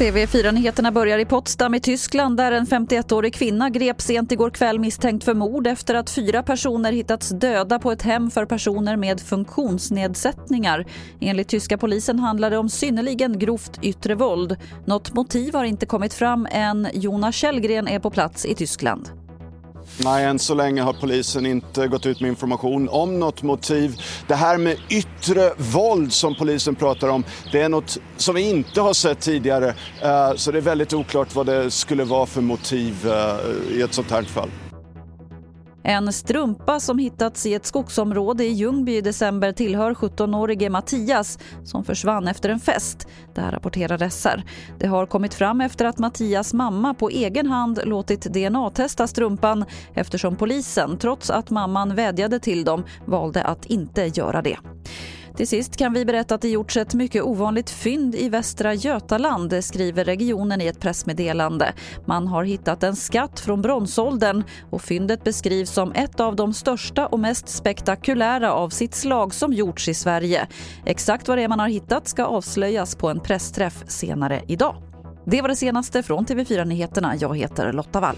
TV4-nyheterna börjar i Potsdam i Tyskland där en 51-årig kvinna greps sent igår kväll misstänkt för mord efter att fyra personer hittats döda på ett hem för personer med funktionsnedsättningar. Enligt tyska polisen handlar det om synnerligen grovt yttre våld. Något motiv har inte kommit fram än. Jonas Källgren är på plats i Tyskland. Nej, än så länge har polisen inte gått ut med information om något motiv. Det här med yttre våld som polisen pratar om, det är något som vi inte har sett tidigare. Eh, så det är väldigt oklart vad det skulle vara för motiv eh, i ett sånt här fall. En strumpa som hittats i ett skogsområde i Ljungby i december tillhör 17-årige Mattias som försvann efter en fest. Det här rapporterar SR. Det har kommit fram efter att Mattias mamma på egen hand låtit DNA-testa strumpan eftersom polisen, trots att mamman vädjade till dem, valde att inte göra det. Till sist kan vi berätta att det gjorts ett mycket ovanligt fynd i Västra Götaland, skriver regionen i ett pressmeddelande. Man har hittat en skatt från bronsåldern och fyndet beskrivs som ett av de största och mest spektakulära av sitt slag som gjorts i Sverige. Exakt vad det är man har hittat ska avslöjas på en pressträff senare idag. Det var det senaste från TV4 Nyheterna. Jag heter Lotta Wall.